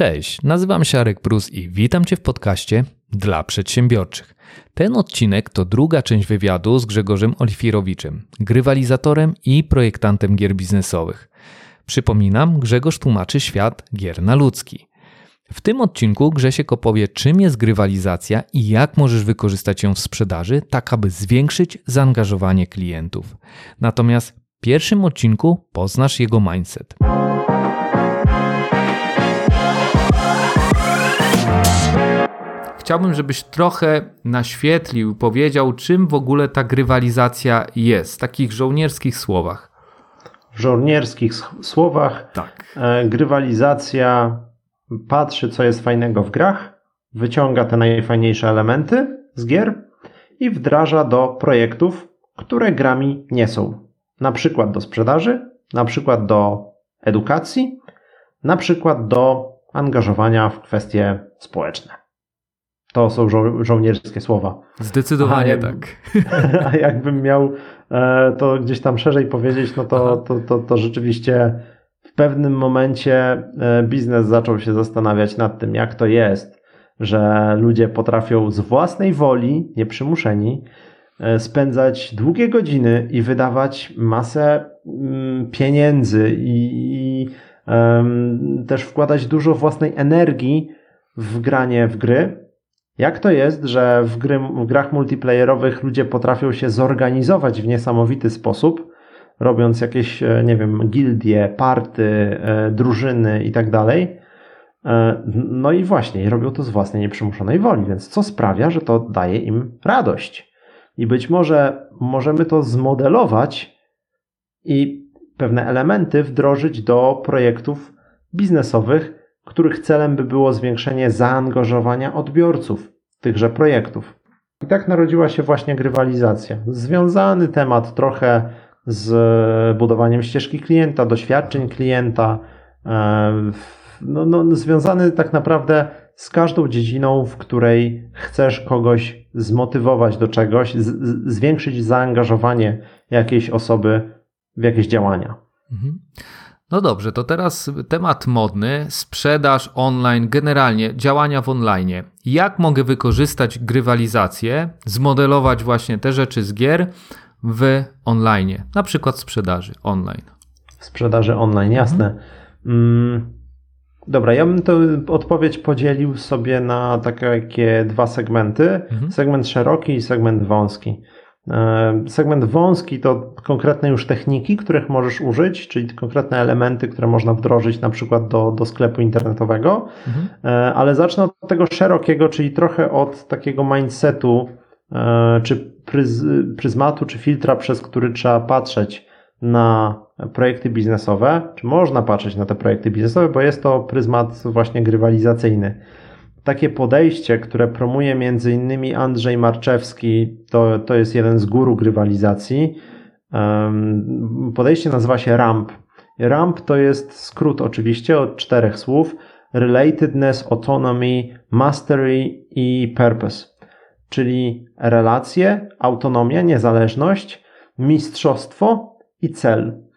Cześć, nazywam się Arek Prus i witam Cię w podcaście dla przedsiębiorczych. Ten odcinek to druga część wywiadu z Grzegorzem Olifirowiczem, grywalizatorem i projektantem gier biznesowych. Przypominam, Grzegorz tłumaczy świat gier na ludzki. W tym odcinku Grzesiek opowie, czym jest grywalizacja i jak możesz wykorzystać ją w sprzedaży, tak aby zwiększyć zaangażowanie klientów. Natomiast w pierwszym odcinku poznasz jego mindset. Chciałbym, żebyś trochę naświetlił, powiedział, czym w ogóle ta grywalizacja jest, w takich żołnierskich słowach. W żołnierskich słowach Tak. e, grywalizacja patrzy, co jest fajnego w grach, wyciąga te najfajniejsze elementy z gier i wdraża do projektów, które grami nie są. Na przykład do sprzedaży, na przykład do edukacji, na przykład do angażowania w kwestie społeczne. To są żo- żołnierskie słowa. Zdecydowanie Aha, tak. A jakbym miał e, to gdzieś tam szerzej powiedzieć, no to, to, to, to rzeczywiście w pewnym momencie e, biznes zaczął się zastanawiać nad tym, jak to jest, że ludzie potrafią z własnej woli, nieprzymuszeni, e, spędzać długie godziny i wydawać masę mm, pieniędzy i, i też wkładać dużo własnej energii w granie w gry. Jak to jest, że w, gry, w grach multiplayerowych ludzie potrafią się zorganizować w niesamowity sposób, robiąc jakieś, e, nie wiem, gildie, party, e, drużyny i tak dalej. E, No i właśnie, robią to z własnej nieprzymuszonej woli, więc co sprawia, że to daje im radość. I być może możemy to zmodelować i pewne elementy wdrożyć do projektów biznesowych, których celem by było zwiększenie zaangażowania odbiorców tychże projektów. I tak narodziła się właśnie grywalizacja. Związany temat trochę z budowaniem ścieżki klienta, doświadczeń klienta, e, no, no, związany tak naprawdę z każdą dziedziną, w której chcesz kogoś zmotywować do czegoś, z, zwiększyć zaangażowanie jakiejś osoby w jakieś działania. Mhm. No dobrze, to teraz temat modny, sprzedaż online, generalnie działania w online. Jak mogę wykorzystać grywalizację, zmodelować właśnie te rzeczy z gier w online, na przykład sprzedaży online? Sprzedaży online, jasne. Mm, dobra, ja bym tę odpowiedź podzielił sobie na takie dwa segmenty. Mhm. Segment szeroki i segment wąski. E, Segment wąski to konkretne już techniki, których możesz użyć, czyli konkretne elementy, które można wdrożyć na przykład do, do sklepu internetowego, Mhm. E, ale zacznę od tego szerokiego, czyli trochę od takiego mindsetu, e, czy pryz, pryzmatu, czy filtra, przez który trzeba patrzeć na projekty biznesowe, czy można patrzeć na te projekty biznesowe, bo jest to pryzmat właśnie grywalizacyjny. Takie podejście, które promuje między innymi Andrzej Marczewski, to, to jest jeden z guru grywalizacji. Podejście nazywa się RAMP. RAMP to jest skrót oczywiście od czterech słów: Relatedness, Autonomy, Mastery i Purpose. Czyli relacje, autonomia, niezależność, mistrzostwo i cel.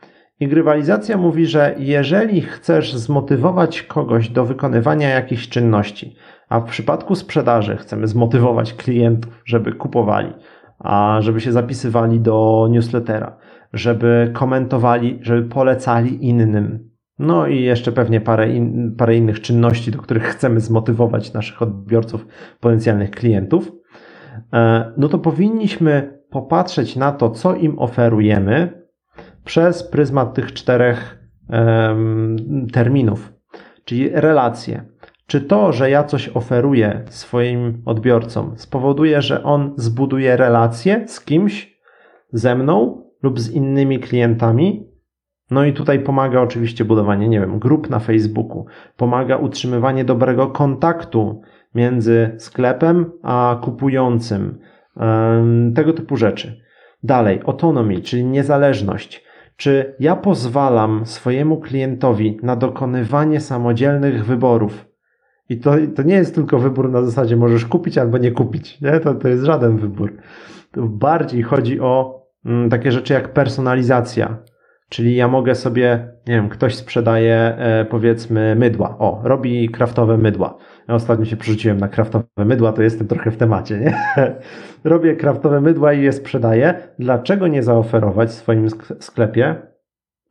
I grywalizacja mówi, że jeżeli chcesz zmotywować kogoś do wykonywania jakichś czynności, a w przypadku sprzedaży chcemy zmotywować klientów, żeby kupowali, a żeby się zapisywali do newslettera, żeby komentowali, żeby polecali innym. No i jeszcze pewnie parę, in, parę innych czynności, do których chcemy zmotywować naszych odbiorców, potencjalnych klientów. E, No to powinniśmy popatrzeć na to, co im oferujemy przez pryzmat tych czterech terminów, czyli relacje. Czy to, że ja coś oferuję swoim odbiorcom, spowoduje, że on zbuduje relacje z kimś, ze mną lub z innymi klientami? No i tutaj pomaga oczywiście budowanie, nie wiem, grup na Facebooku, pomaga utrzymywanie dobrego kontaktu między sklepem a kupującym, tego typu rzeczy. Dalej, autonomy, czyli niezależność. Czy ja pozwalam swojemu klientowi na dokonywanie samodzielnych wyborów? I to, to nie jest tylko wybór na zasadzie możesz kupić albo nie kupić. Nie? To, to jest żaden wybór. To bardziej chodzi o mm, takie rzeczy jak personalizacja. Czyli ja mogę sobie, nie wiem, ktoś sprzedaje e, powiedzmy mydła. O, robi kraftowe mydła. Ja ostatnio się przerzuciłem na kraftowe mydła, to jestem trochę w temacie, nie? Robię kraftowe mydła i je sprzedaję. Dlaczego nie zaoferować w swoim sklepie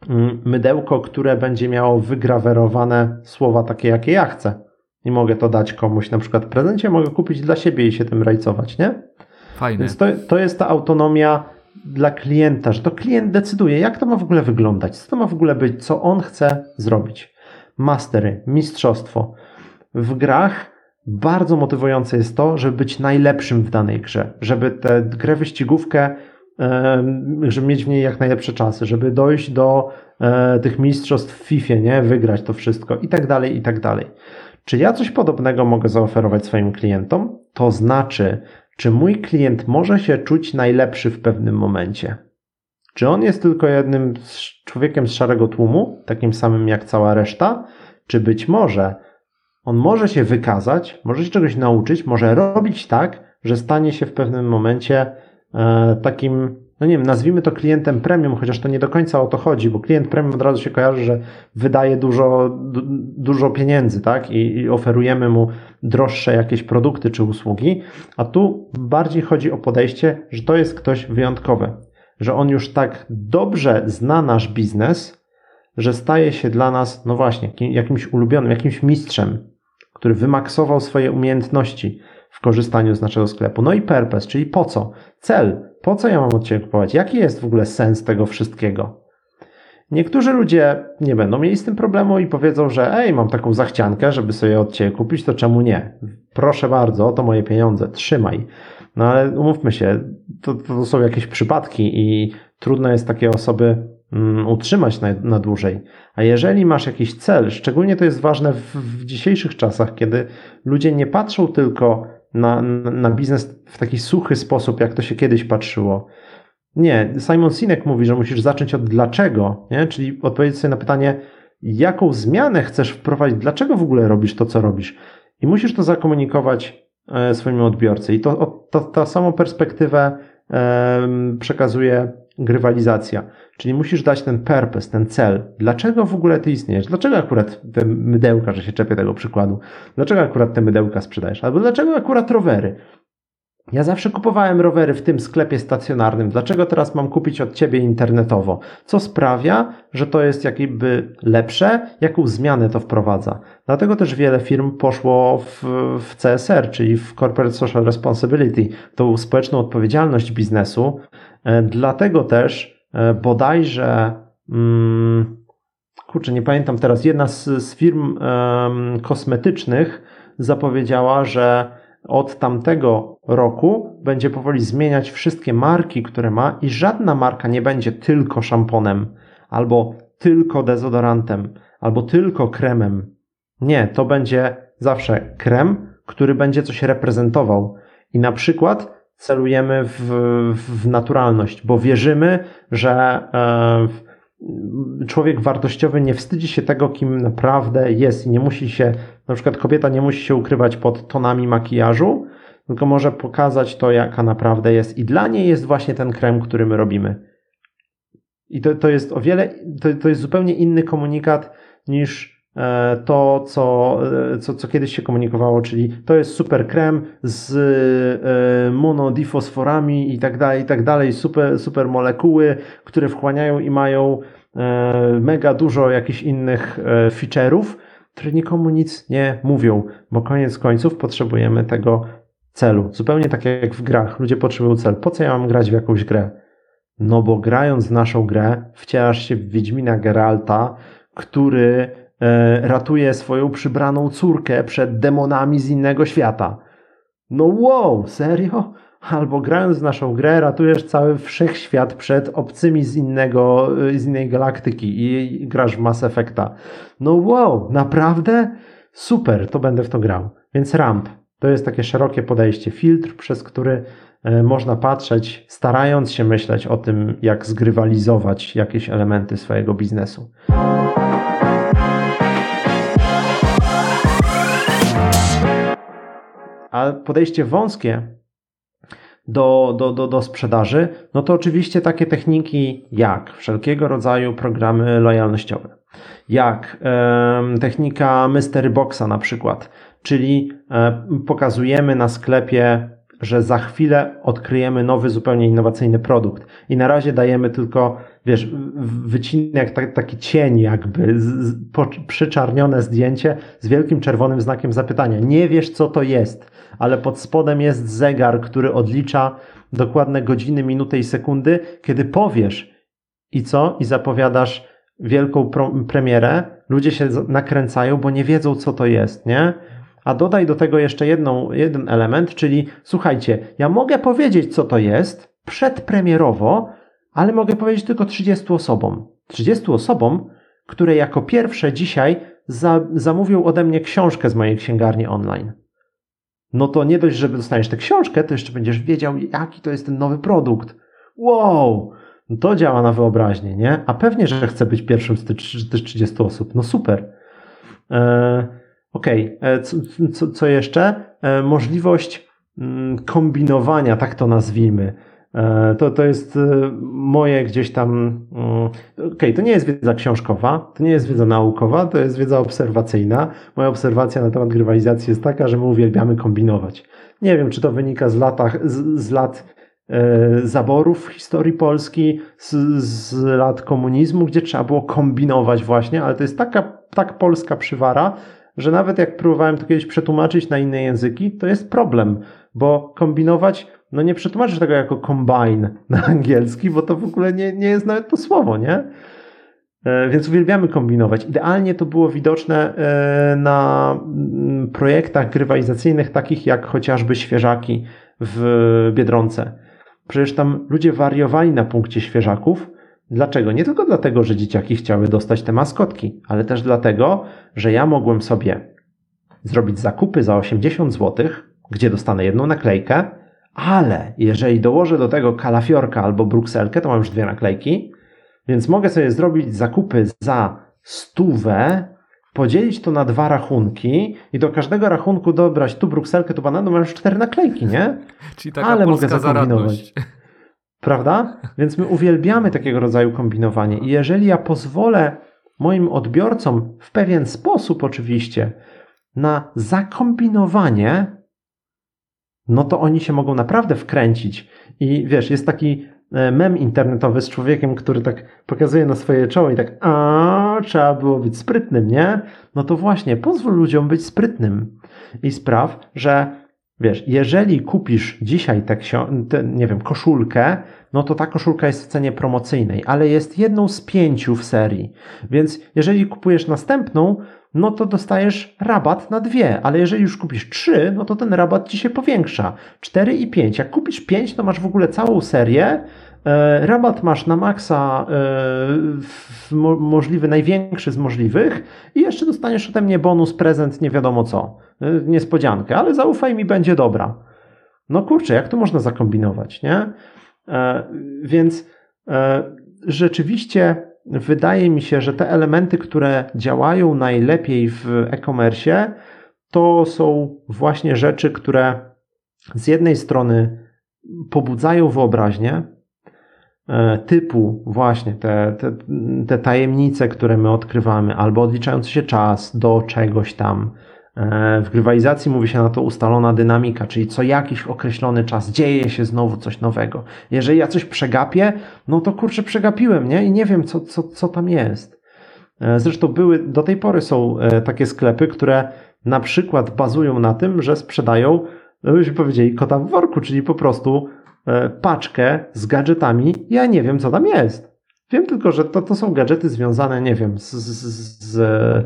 mm, mydełko, które będzie miało wygrawerowane słowa takie, jakie ja chcę? I mogę to dać komuś na przykład w prezencie, mogę kupić dla siebie i się tym rajcować, nie? Fajne. Więc to, to jest ta autonomia dla klienta, że to klient decyduje, jak to ma w ogóle wyglądać, co to ma w ogóle być, co on chce zrobić. Mastery, mistrzostwo. W grach bardzo motywujące jest to, żeby być najlepszym w danej grze, żeby tę grę wyścigówkę, żeby mieć w niej jak najlepsze czasy, żeby dojść do e, tych mistrzostw w FIFA, nie? wygrać to wszystko i tak dalej, i tak dalej. Czy ja coś podobnego mogę zaoferować swoim klientom? To znaczy, czy mój klient może się czuć najlepszy w pewnym momencie? Czy on jest tylko jednym człowiekiem z szarego tłumu, takim samym jak cała reszta? Czy być może on może się wykazać, może się czegoś nauczyć, może robić tak, że stanie się w pewnym momencie e, takim no nie wiem, nazwijmy to klientem premium, chociaż to nie do końca o to chodzi, bo klient premium od razu się kojarzy, że wydaje dużo, dużo pieniędzy, tak? I, I oferujemy mu droższe jakieś produkty czy usługi, a tu bardziej chodzi o podejście, że to jest ktoś wyjątkowy, że on już tak dobrze zna nasz biznes, że staje się dla nas, no właśnie, jakimś ulubionym, jakimś mistrzem, który wymaksował swoje umiejętności w korzystaniu z naszego sklepu. No i purpose, czyli po co? Cel, po co ja mam od Ciebie kupować? Jaki jest w ogóle sens tego wszystkiego? Niektórzy ludzie nie będą mieli z tym problemu i powiedzą, że ej, mam taką zachciankę, żeby sobie od Ciebie kupić, to czemu nie? Proszę bardzo, to moje pieniądze, trzymaj. No ale umówmy się, to, to są jakieś przypadki i trudno jest takie osoby mm, utrzymać na, na dłużej. A jeżeli masz jakiś cel, szczególnie to jest ważne w, w dzisiejszych czasach, kiedy ludzie nie patrzą tylko na, na biznes w taki suchy sposób, jak to się kiedyś patrzyło. Nie, Simon Sinek mówi, że musisz zacząć od dlaczego, nie? czyli odpowiedzieć sobie na pytanie, jaką zmianę chcesz wprowadzić, dlaczego w ogóle robisz to, co robisz. I musisz to zakomunikować e, swojemu odbiorcy. I to, to, ta samą perspektywę przekazuje grywalizacja. Czyli musisz dać ten purpose, ten cel. Dlaczego w ogóle ty istniejesz? Dlaczego akurat te mydełka, że się czepię tego przykładu, dlaczego akurat te mydełka sprzedajesz? Albo dlaczego akurat rowery? Ja zawsze kupowałem rowery w tym sklepie stacjonarnym. Dlaczego teraz mam kupić od ciebie internetowo? Co sprawia, że to jest jakby lepsze? Jaką zmianę to wprowadza? Dlatego też wiele firm poszło w, w CSR, czyli w Corporate Social Responsibility, tą społeczną odpowiedzialność biznesu. E, dlatego też e, bodajże, hmm, kurczę, nie pamiętam teraz, jedna z, z firm kosmetycznych zapowiedziała, że od tamtego roku będzie powoli zmieniać wszystkie marki, które ma, i żadna marka nie będzie tylko szamponem, albo tylko dezodorantem, albo tylko kremem. Nie, to będzie zawsze krem, który będzie coś reprezentował. I na przykład celujemy w, w naturalność, bo wierzymy, że e, człowiek wartościowy nie wstydzi się tego, kim naprawdę jest i nie musi się, na przykład kobieta nie musi się ukrywać pod tonami makijażu, tylko może pokazać to, jaka naprawdę jest. I dla niej jest właśnie ten krem, który my robimy. I to, to jest o wiele, to, to jest zupełnie inny komunikat niż to, co, e, co, co kiedyś się komunikowało, czyli to jest super krem z e, monodifosforami i tak dalej, i tak dalej, super, super molekuły, które wchłaniają i mają mega dużo jakichś innych feature'ów, które nikomu nic nie mówią, bo koniec końców potrzebujemy tego celu. Zupełnie tak jak w grach. Ludzie potrzebują cel. Po co ja mam grać w jakąś grę? No bo grając w naszą grę, wcielasz się w Wiedźmina Geralta, który E, ratuje swoją przybraną córkę przed demonami z innego świata. No wow, serio? Albo grając w naszą grę ratujesz cały wszechświat przed obcymi z innego, e, z innej galaktyki i grasz w Mass Effecta. No wow, naprawdę? Super, to będę w to grał. Więc ramp to jest takie szerokie podejście, filtr, przez który e, można patrzeć, starając się myśleć o tym, jak zgrywalizować jakieś elementy swojego biznesu. A podejście wąskie do, do, do, do sprzedaży, no to oczywiście takie techniki jak wszelkiego rodzaju programy lojalnościowe, jak e, technika Mystery Boxa na przykład, czyli e, pokazujemy na sklepie że za chwilę odkryjemy nowy, zupełnie innowacyjny produkt. I na razie dajemy tylko, wiesz, wycinek, tak, taki cień jakby, przyczarnione zdjęcie z wielkim czerwonym znakiem zapytania. Nie wiesz, co to jest, ale pod spodem jest zegar, który odlicza dokładne godziny, minuty i sekundy, kiedy powiesz i co? I zapowiadasz wielką premierę, ludzie się nakręcają, bo nie wiedzą, co to jest, nie? A dodaj do tego jeszcze jedną, jeden element, czyli słuchajcie, ja mogę powiedzieć, co to jest przedpremierowo, ale mogę powiedzieć tylko 30 osobom. 30 osobom, które jako pierwsze dzisiaj za, zamówią ode mnie książkę z mojej księgarni online. No to nie dość, że dostaniesz tę książkę, to jeszcze będziesz wiedział, jaki to jest ten nowy produkt. Wow! No to działa na wyobraźnię, nie? A pewnie, że chcę być pierwszym z tych 30 osób. No super. Eee, Okej, okay. E, co, co, co, jeszcze? E, możliwość mm, kombinowania, tak to nazwijmy. E, to, to jest moje gdzieś tam. Mm, okej, okay, to nie jest wiedza książkowa, to nie jest wiedza naukowa, to jest wiedza obserwacyjna. Moja obserwacja na temat grywalizacji jest taka, że my uwielbiamy kombinować. Nie wiem, czy to wynika z, latach, z, z lat zaborów w historii Polski, z, z lat komunizmu, gdzie trzeba było kombinować właśnie, ale to jest taka tak polska przywara, że nawet jak próbowałem to kiedyś przetłumaczyć na inne języki, to jest problem, bo kombinować, no nie przetłumaczysz tego jako combine na angielski, bo to w ogóle nie, nie jest nawet to słowo, nie? E, więc uwielbiamy kombinować. Idealnie to było widoczne e, na mm, projektach grywalizacyjnych, takich jak chociażby świeżaki w Biedronce. Przecież tam ludzie wariowali na punkcie świeżaków, Dlaczego? Nie tylko dlatego, że dzieciaki chciały dostać te maskotki, ale też dlatego, że ja mogłem sobie zrobić zakupy za 80 zł, gdzie dostanę jedną naklejkę, ale jeżeli dołożę do tego kalafiorka albo brukselkę, to mam już dwie naklejki, więc mogę sobie zrobić zakupy za stówę, podzielić to na dwa rachunki i do każdego rachunku dobrać tu brukselkę, tu banana, mam już cztery naklejki, nie? Czyli taka ale mogę zakombinować. Prawda? Więc my uwielbiamy takiego rodzaju kombinowanie. I jeżeli ja pozwolę moim odbiorcom w pewien sposób, oczywiście, na zakombinowanie, no to oni się mogą naprawdę wkręcić. I wiesz, jest taki e, mem internetowy z człowiekiem, który tak pokazuje na swoje czoło i tak, a trzeba było być sprytnym, nie? No to właśnie, pozwól ludziom być sprytnym i spraw, że Wiesz, jeżeli kupisz dzisiaj tę, te, nie wiem, koszulkę, no to ta koszulka jest w cenie promocyjnej, ale jest jedną z pięciu w serii. Więc jeżeli kupujesz następną, no to dostajesz rabat na dwie, ale jeżeli już kupisz trzy, no to ten rabat ci się powiększa. Cztery i pięć. Jak kupisz pięć, to masz w ogóle całą serię. E, rabat masz na maksa e, możliwy, największy z możliwych i jeszcze dostaniesz ode mnie bonus, prezent, nie wiadomo co. E, niespodziankę, ale zaufaj mi, będzie dobra. No kurczę, jak to można zakombinować, nie? E, więc e, rzeczywiście wydaje mi się, że te elementy, które działają najlepiej w e-commerce, to są właśnie rzeczy, które z jednej strony pobudzają wyobraźnię, typu właśnie te, te, te tajemnice, które my odkrywamy, albo odliczający się czas do czegoś tam, E, w grywalizacji mówi się na to ustalona dynamika, czyli co jakiś określony czas dzieje się znowu coś nowego. Jeżeli ja coś przegapię, no to kurczę, przegapiłem, nie? I nie wiem, co, co, co tam jest. E, zresztą były, do tej pory są e, takie sklepy, które na przykład bazują na tym, że sprzedają, byśmy powiedzieli, kota w worku, czyli po prostu paczkę z gadżetami. Ja nie wiem, co tam jest. Wiem tylko, że to, to są gadżety związane, nie wiem, z, z, z E,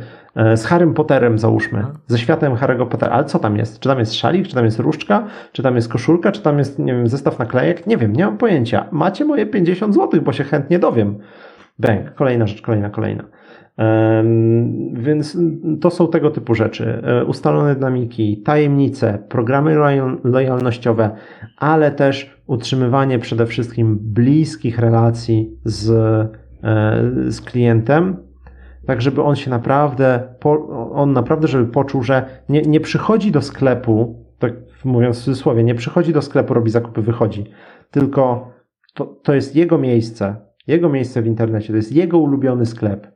z Harrym Potterem załóżmy, ze światem Harry'ego Pottera, ale co tam jest? Czy tam jest szalik, czy tam jest różdżka, czy tam jest koszulka, czy tam jest, nie wiem, zestaw naklejek? Nie wiem, nie mam pojęcia. Macie moje 50 zł, bo się chętnie dowiem. Bęk, kolejna rzecz, kolejna, kolejna. Więc to są tego typu rzeczy. E, ustalone dynamiki, tajemnice, programy lojalnościowe, ale też utrzymywanie przede wszystkim bliskich relacji z, e, z klientem, tak żeby on się naprawdę, on naprawdę, żeby poczuł, że nie, nie przychodzi do sklepu tak mówiąc w cudzysłowie, nie przychodzi do sklepu, robi zakupy, wychodzi. Tylko to, to jest jego miejsce, jego miejsce w internecie, to jest jego ulubiony sklep.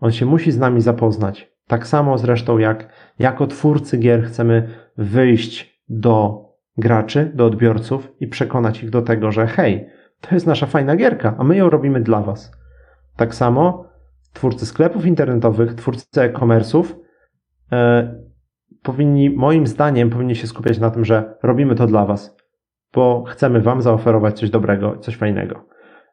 On się musi z nami zapoznać. Tak samo zresztą jak jako twórcy gier chcemy wyjść do graczy, do odbiorców i przekonać ich do tego, że hej, to jest nasza fajna gierka, a my ją robimy dla was. Tak samo twórcy sklepów internetowych, twórcy e-commerce'ów e, powinni, moim zdaniem, powinni się skupiać na tym, że robimy to dla was, bo chcemy wam zaoferować coś dobrego, coś fajnego.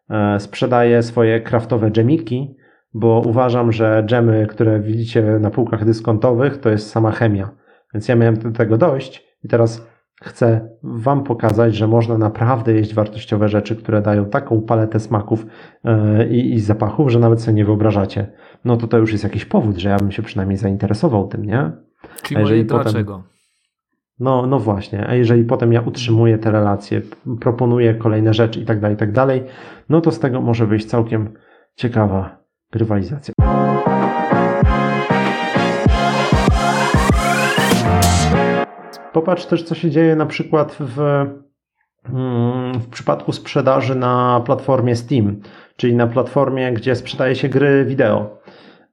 E, sprzedaję swoje kraftowe dżemiki, bo uważam, że dżemy, które widzicie na półkach dyskontowych, to jest sama chemia. Więc ja miałem do tego dojść i teraz chcę Wam pokazać, że można naprawdę jeść wartościowe rzeczy, które dają taką paletę smaków e, i, i, zapachów, że nawet sobie nie wyobrażacie. No to to już jest jakiś powód, że ja bym się przynajmniej zainteresował tym, nie? Czyli A jeżeli potem, dlaczego? No, no właśnie, a jeżeli potem ja utrzymuję te relacje, proponuję kolejne rzeczy i tak dalej, i tak dalej, no to z tego może wyjść całkiem ciekawa rywalizacja. Popatrz też, co się dzieje na przykład w, mm, w przypadku sprzedaży na platformie Steam, czyli na platformie, gdzie sprzedaje się gry wideo.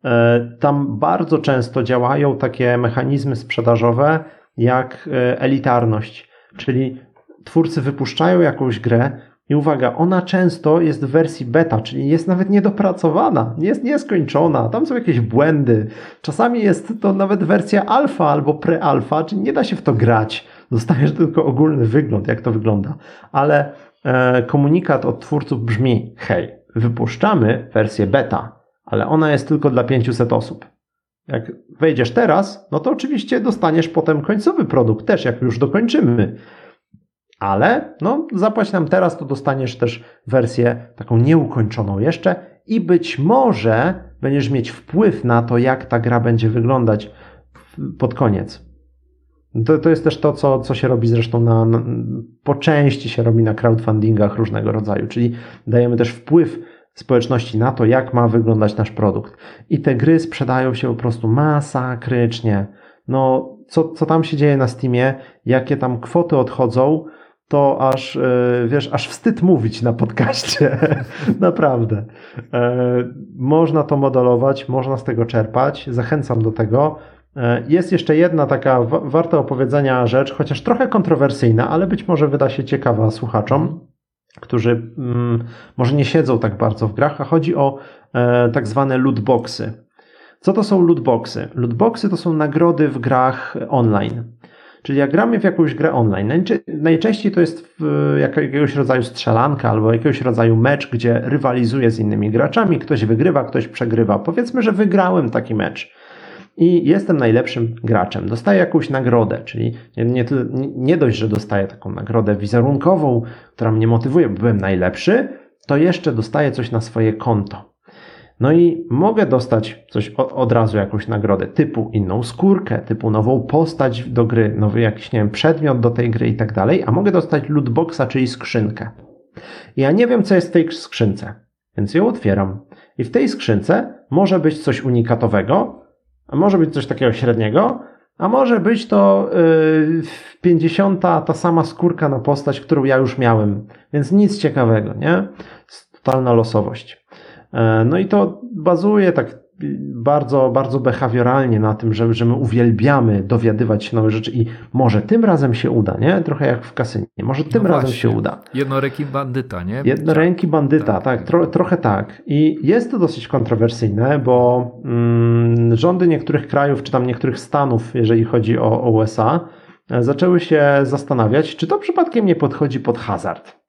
E, tam bardzo często działają takie mechanizmy sprzedażowe jak e, elitarność, czyli twórcy wypuszczają jakąś grę, i uwaga, ona często jest w wersji beta, czyli jest nawet niedopracowana, nie jest nieskończona, tam są jakieś błędy. Czasami jest to nawet wersja alfa albo pre-alfa, czyli nie da się w to grać. Dostajesz tylko ogólny wygląd, jak to wygląda. Ale e, komunikat od twórców brzmi: hej, wypuszczamy wersję beta, ale ona jest tylko dla 500 osób. Jak wejdziesz teraz, no to oczywiście dostaniesz potem końcowy produkt też, jak już dokończymy ale no, zapłać nam teraz, to dostaniesz też wersję taką nieukończoną jeszcze i być może będziesz mieć wpływ na to, jak ta gra będzie wyglądać pod koniec. To, to jest też to, co, co się robi zresztą na, na, po części się robi na crowdfundingach różnego rodzaju, czyli dajemy też wpływ społeczności na to, jak ma wyglądać nasz produkt. I te gry sprzedają się po prostu masakrycznie. No, co, co tam się dzieje na Steamie, jakie tam kwoty odchodzą, to aż, e, wiesz, aż wstyd mówić na podcaście. Naprawdę. E, można to modelować, można z tego czerpać. Zachęcam do tego. E, jest jeszcze jedna taka warta opowiedzenia rzecz, chociaż trochę kontrowersyjna, ale być może wyda się ciekawa słuchaczom, którzy mm, może nie siedzą tak bardzo w grach, a chodzi o tak zwane lootboxy. Co to są lootboxy? Lootboxy to są nagrody w grach online. Czyli jak gramy w jakąś grę online, najczęściej to jest jakiegoś rodzaju strzelanka albo jakiegoś rodzaju mecz, gdzie rywalizuję z innymi graczami, ktoś wygrywa, ktoś przegrywa. Powiedzmy, że wygrałem taki mecz i jestem najlepszym graczem. Dostaję jakąś nagrodę, czyli nie, nie, nie dość, że dostaję taką nagrodę wizerunkową, która mnie motywuje, byłem najlepszy, to jeszcze dostaję coś na swoje konto. No i mogę dostać coś od razu, jakąś nagrodę, typu inną skórkę, typu nową postać do gry, nowy jakiś, nie wiem, przedmiot do tej gry i tak dalej, a mogę dostać lootboxa, czyli skrzynkę. I ja nie wiem, co jest w tej skrzynce, więc ją otwieram. I w tej skrzynce może być coś unikatowego, a może być coś takiego średniego, a może być to yy, 50 ta sama skórka na postać, którą ja już miałem. Więc nic ciekawego, nie? Totalna losowość. E, no i to bazuje tak bardzo, bardzo behawioralnie na tym, że, że my uwielbiamy dowiadywać się nowych rzeczy i może tym razem się uda, nie? Trochę jak w kasynie. Może tym no razem się uda. Jednoręki bandyta, nie? Jednoręki tak. bandyta, tak, tak tro, trochę tak. I jest to dosyć kontrowersyjne, bo mm, rządy niektórych krajów, czy tam niektórych stanów, jeżeli chodzi o, o USA, e, zaczęły się zastanawiać, czy to przypadkiem nie podchodzi pod hazard.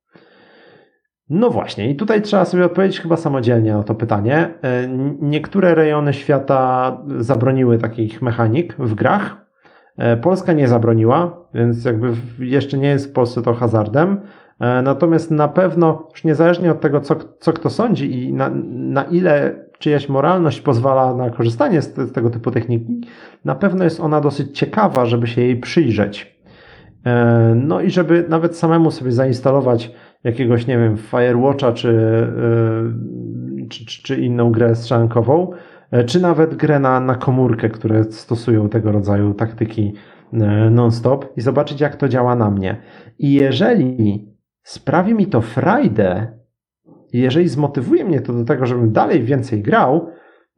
No właśnie, i tutaj trzeba sobie odpowiedzieć chyba samodzielnie na to pytanie. E, niektóre rejony świata zabroniły takich mechanik w grach. E, Polska nie zabroniła, więc jakby jeszcze nie jest w Polsce to hazardem. E, natomiast na pewno, już niezależnie od tego, co, co kto sądzi i na, na ile czyjaś moralność pozwala na korzystanie z, z tego typu techniki, na pewno jest ona dosyć ciekawa, żeby się jej przyjrzeć. No i żeby nawet samemu sobie zainstalować jakiegoś, nie wiem, Firewatcha czy, yy, czy, czy, inną grę strzelankową e, czy nawet grę na, na komórkę, które stosują tego rodzaju taktyki e, non-stop i zobaczyć, jak to działa na mnie. I jeżeli sprawi mi to frajdę, jeżeli zmotywuje mnie to do tego, żebym dalej więcej grał,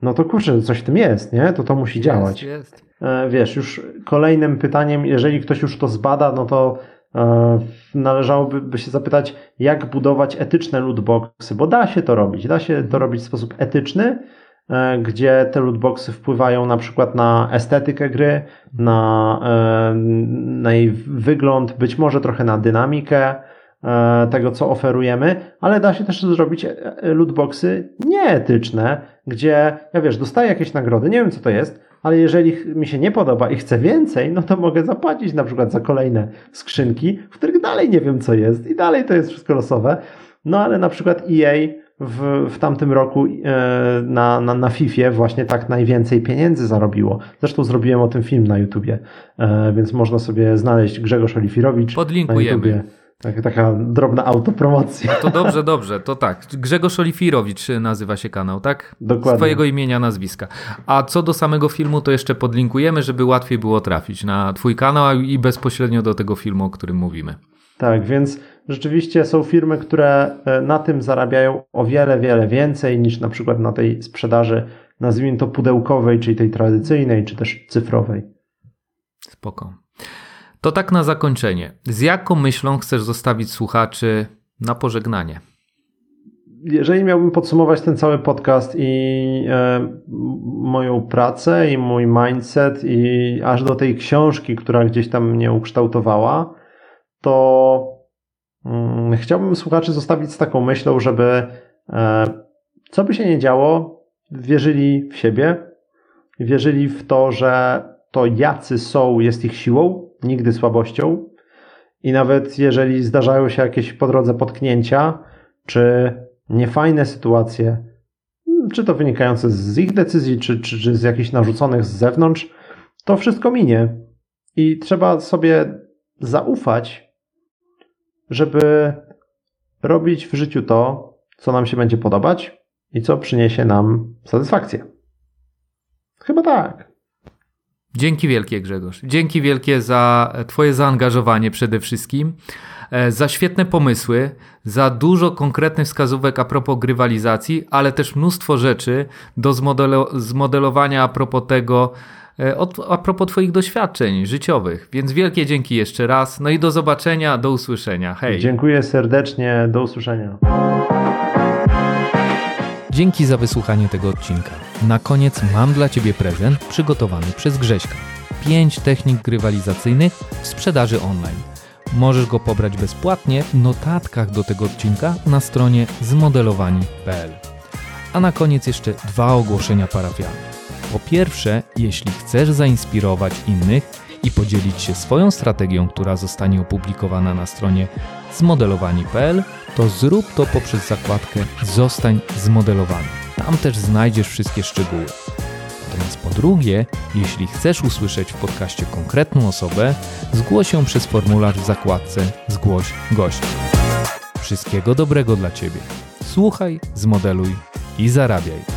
no to kurczę, coś w tym jest, nie? To to musi jest, działać. Jest. E, wiesz, już kolejnym pytaniem, jeżeli ktoś już to zbada, no to e, należałoby by się zapytać, jak budować etyczne lootboxy, bo da się to robić. Da się to robić w sposób etyczny, e, gdzie te lootboxy wpływają na przykład na estetykę gry, na, na jej wygląd, być może trochę na dynamikę, E, tego, co oferujemy, ale da się też zrobić e, e, lootboxy nieetyczne, gdzie ja wiesz, dostaję jakieś nagrody, nie wiem co to jest, ale jeżeli mi się nie podoba i chcę więcej, no to mogę zapłacić na przykład za kolejne skrzynki, w których dalej nie wiem co jest i dalej to jest wszystko losowe. No ale na przykład EA w, w tamtym roku na, na, na FIFA właśnie tak najwięcej pieniędzy zarobiło. Zresztą zrobiłem o tym film na YouTubie, więc można sobie znaleźć Grzegorz Olifirowicz. Podlinkujemy. Tak, taka drobna autopromocja. No to dobrze, dobrze, to tak. Grzegorz Olifirowicz nazywa się kanał, tak? Dokładnie. Twojego imienia, nazwiska. A co do samego filmu, to jeszcze podlinkujemy, żeby łatwiej było trafić na Twój kanał i bezpośrednio do tego filmu, o którym mówimy. Tak, więc rzeczywiście są firmy, które e, na tym zarabiają o wiele, wiele więcej niż na przykład na tej sprzedaży, nazwijmy to pudełkowej, czyli tej tradycyjnej, czy też cyfrowej. Spoko. To tak na zakończenie. Z jaką myślą chcesz zostawić słuchaczy na pożegnanie? Jeżeli miałbym podsumować ten cały podcast i e, moją pracę, i mój mindset, i aż do tej książki, która gdzieś tam mnie ukształtowała, to mm, chciałbym słuchaczy zostawić z taką myślą, żeby e, co by się nie działo, wierzyli w siebie, wierzyli w to, że to jacy są jest ich siłą, nigdy słabością. I nawet jeżeli zdarzają się jakieś po drodze potknięcia, czy niefajne sytuacje, czy to wynikające z ich decyzji, czy, czy, czy z jakichś narzuconych z zewnątrz, to wszystko minie. I trzeba sobie zaufać, żeby robić w życiu to, co nam się będzie podobać i co przyniesie nam satysfakcję. Chyba tak. Dzięki wielkie, Grzegorz. Dzięki wielkie za Twoje zaangażowanie przede wszystkim, e, za świetne pomysły, za dużo konkretnych wskazówek a propos grywalizacji, ale też mnóstwo rzeczy do zmodelo zmodelowania a propos tego, e, a propos Twoich doświadczeń życiowych. Więc wielkie dzięki jeszcze raz. No i do zobaczenia, do usłyszenia. Hej. Dziękuję serdecznie, do usłyszenia. Dzięki za wysłuchanie tego odcinka. Na koniec mam dla Ciebie prezent przygotowany przez Grześka. 5 technik grywalizacyjnych w sprzedaży online. Możesz go pobrać bezpłatnie w notatkach do tego odcinka na stronie zmodelowani.pl. A na koniec jeszcze dwa ogłoszenia parafialne. Po pierwsze, jeśli chcesz zainspirować innych i podzielić się swoją strategią, która zostanie opublikowana na stronie zmodelowani.pl, to zrób to poprzez zakładkę Zostań zmodelowany. Tam też znajdziesz wszystkie szczegóły. Natomiast po drugie, jeśli chcesz usłyszeć w podcaście konkretną osobę, zgłoś ją przez formularz w zakładce Zgłoś gościa. Wszystkiego dobrego dla Ciebie. Słuchaj, zmodeluj i zarabiaj.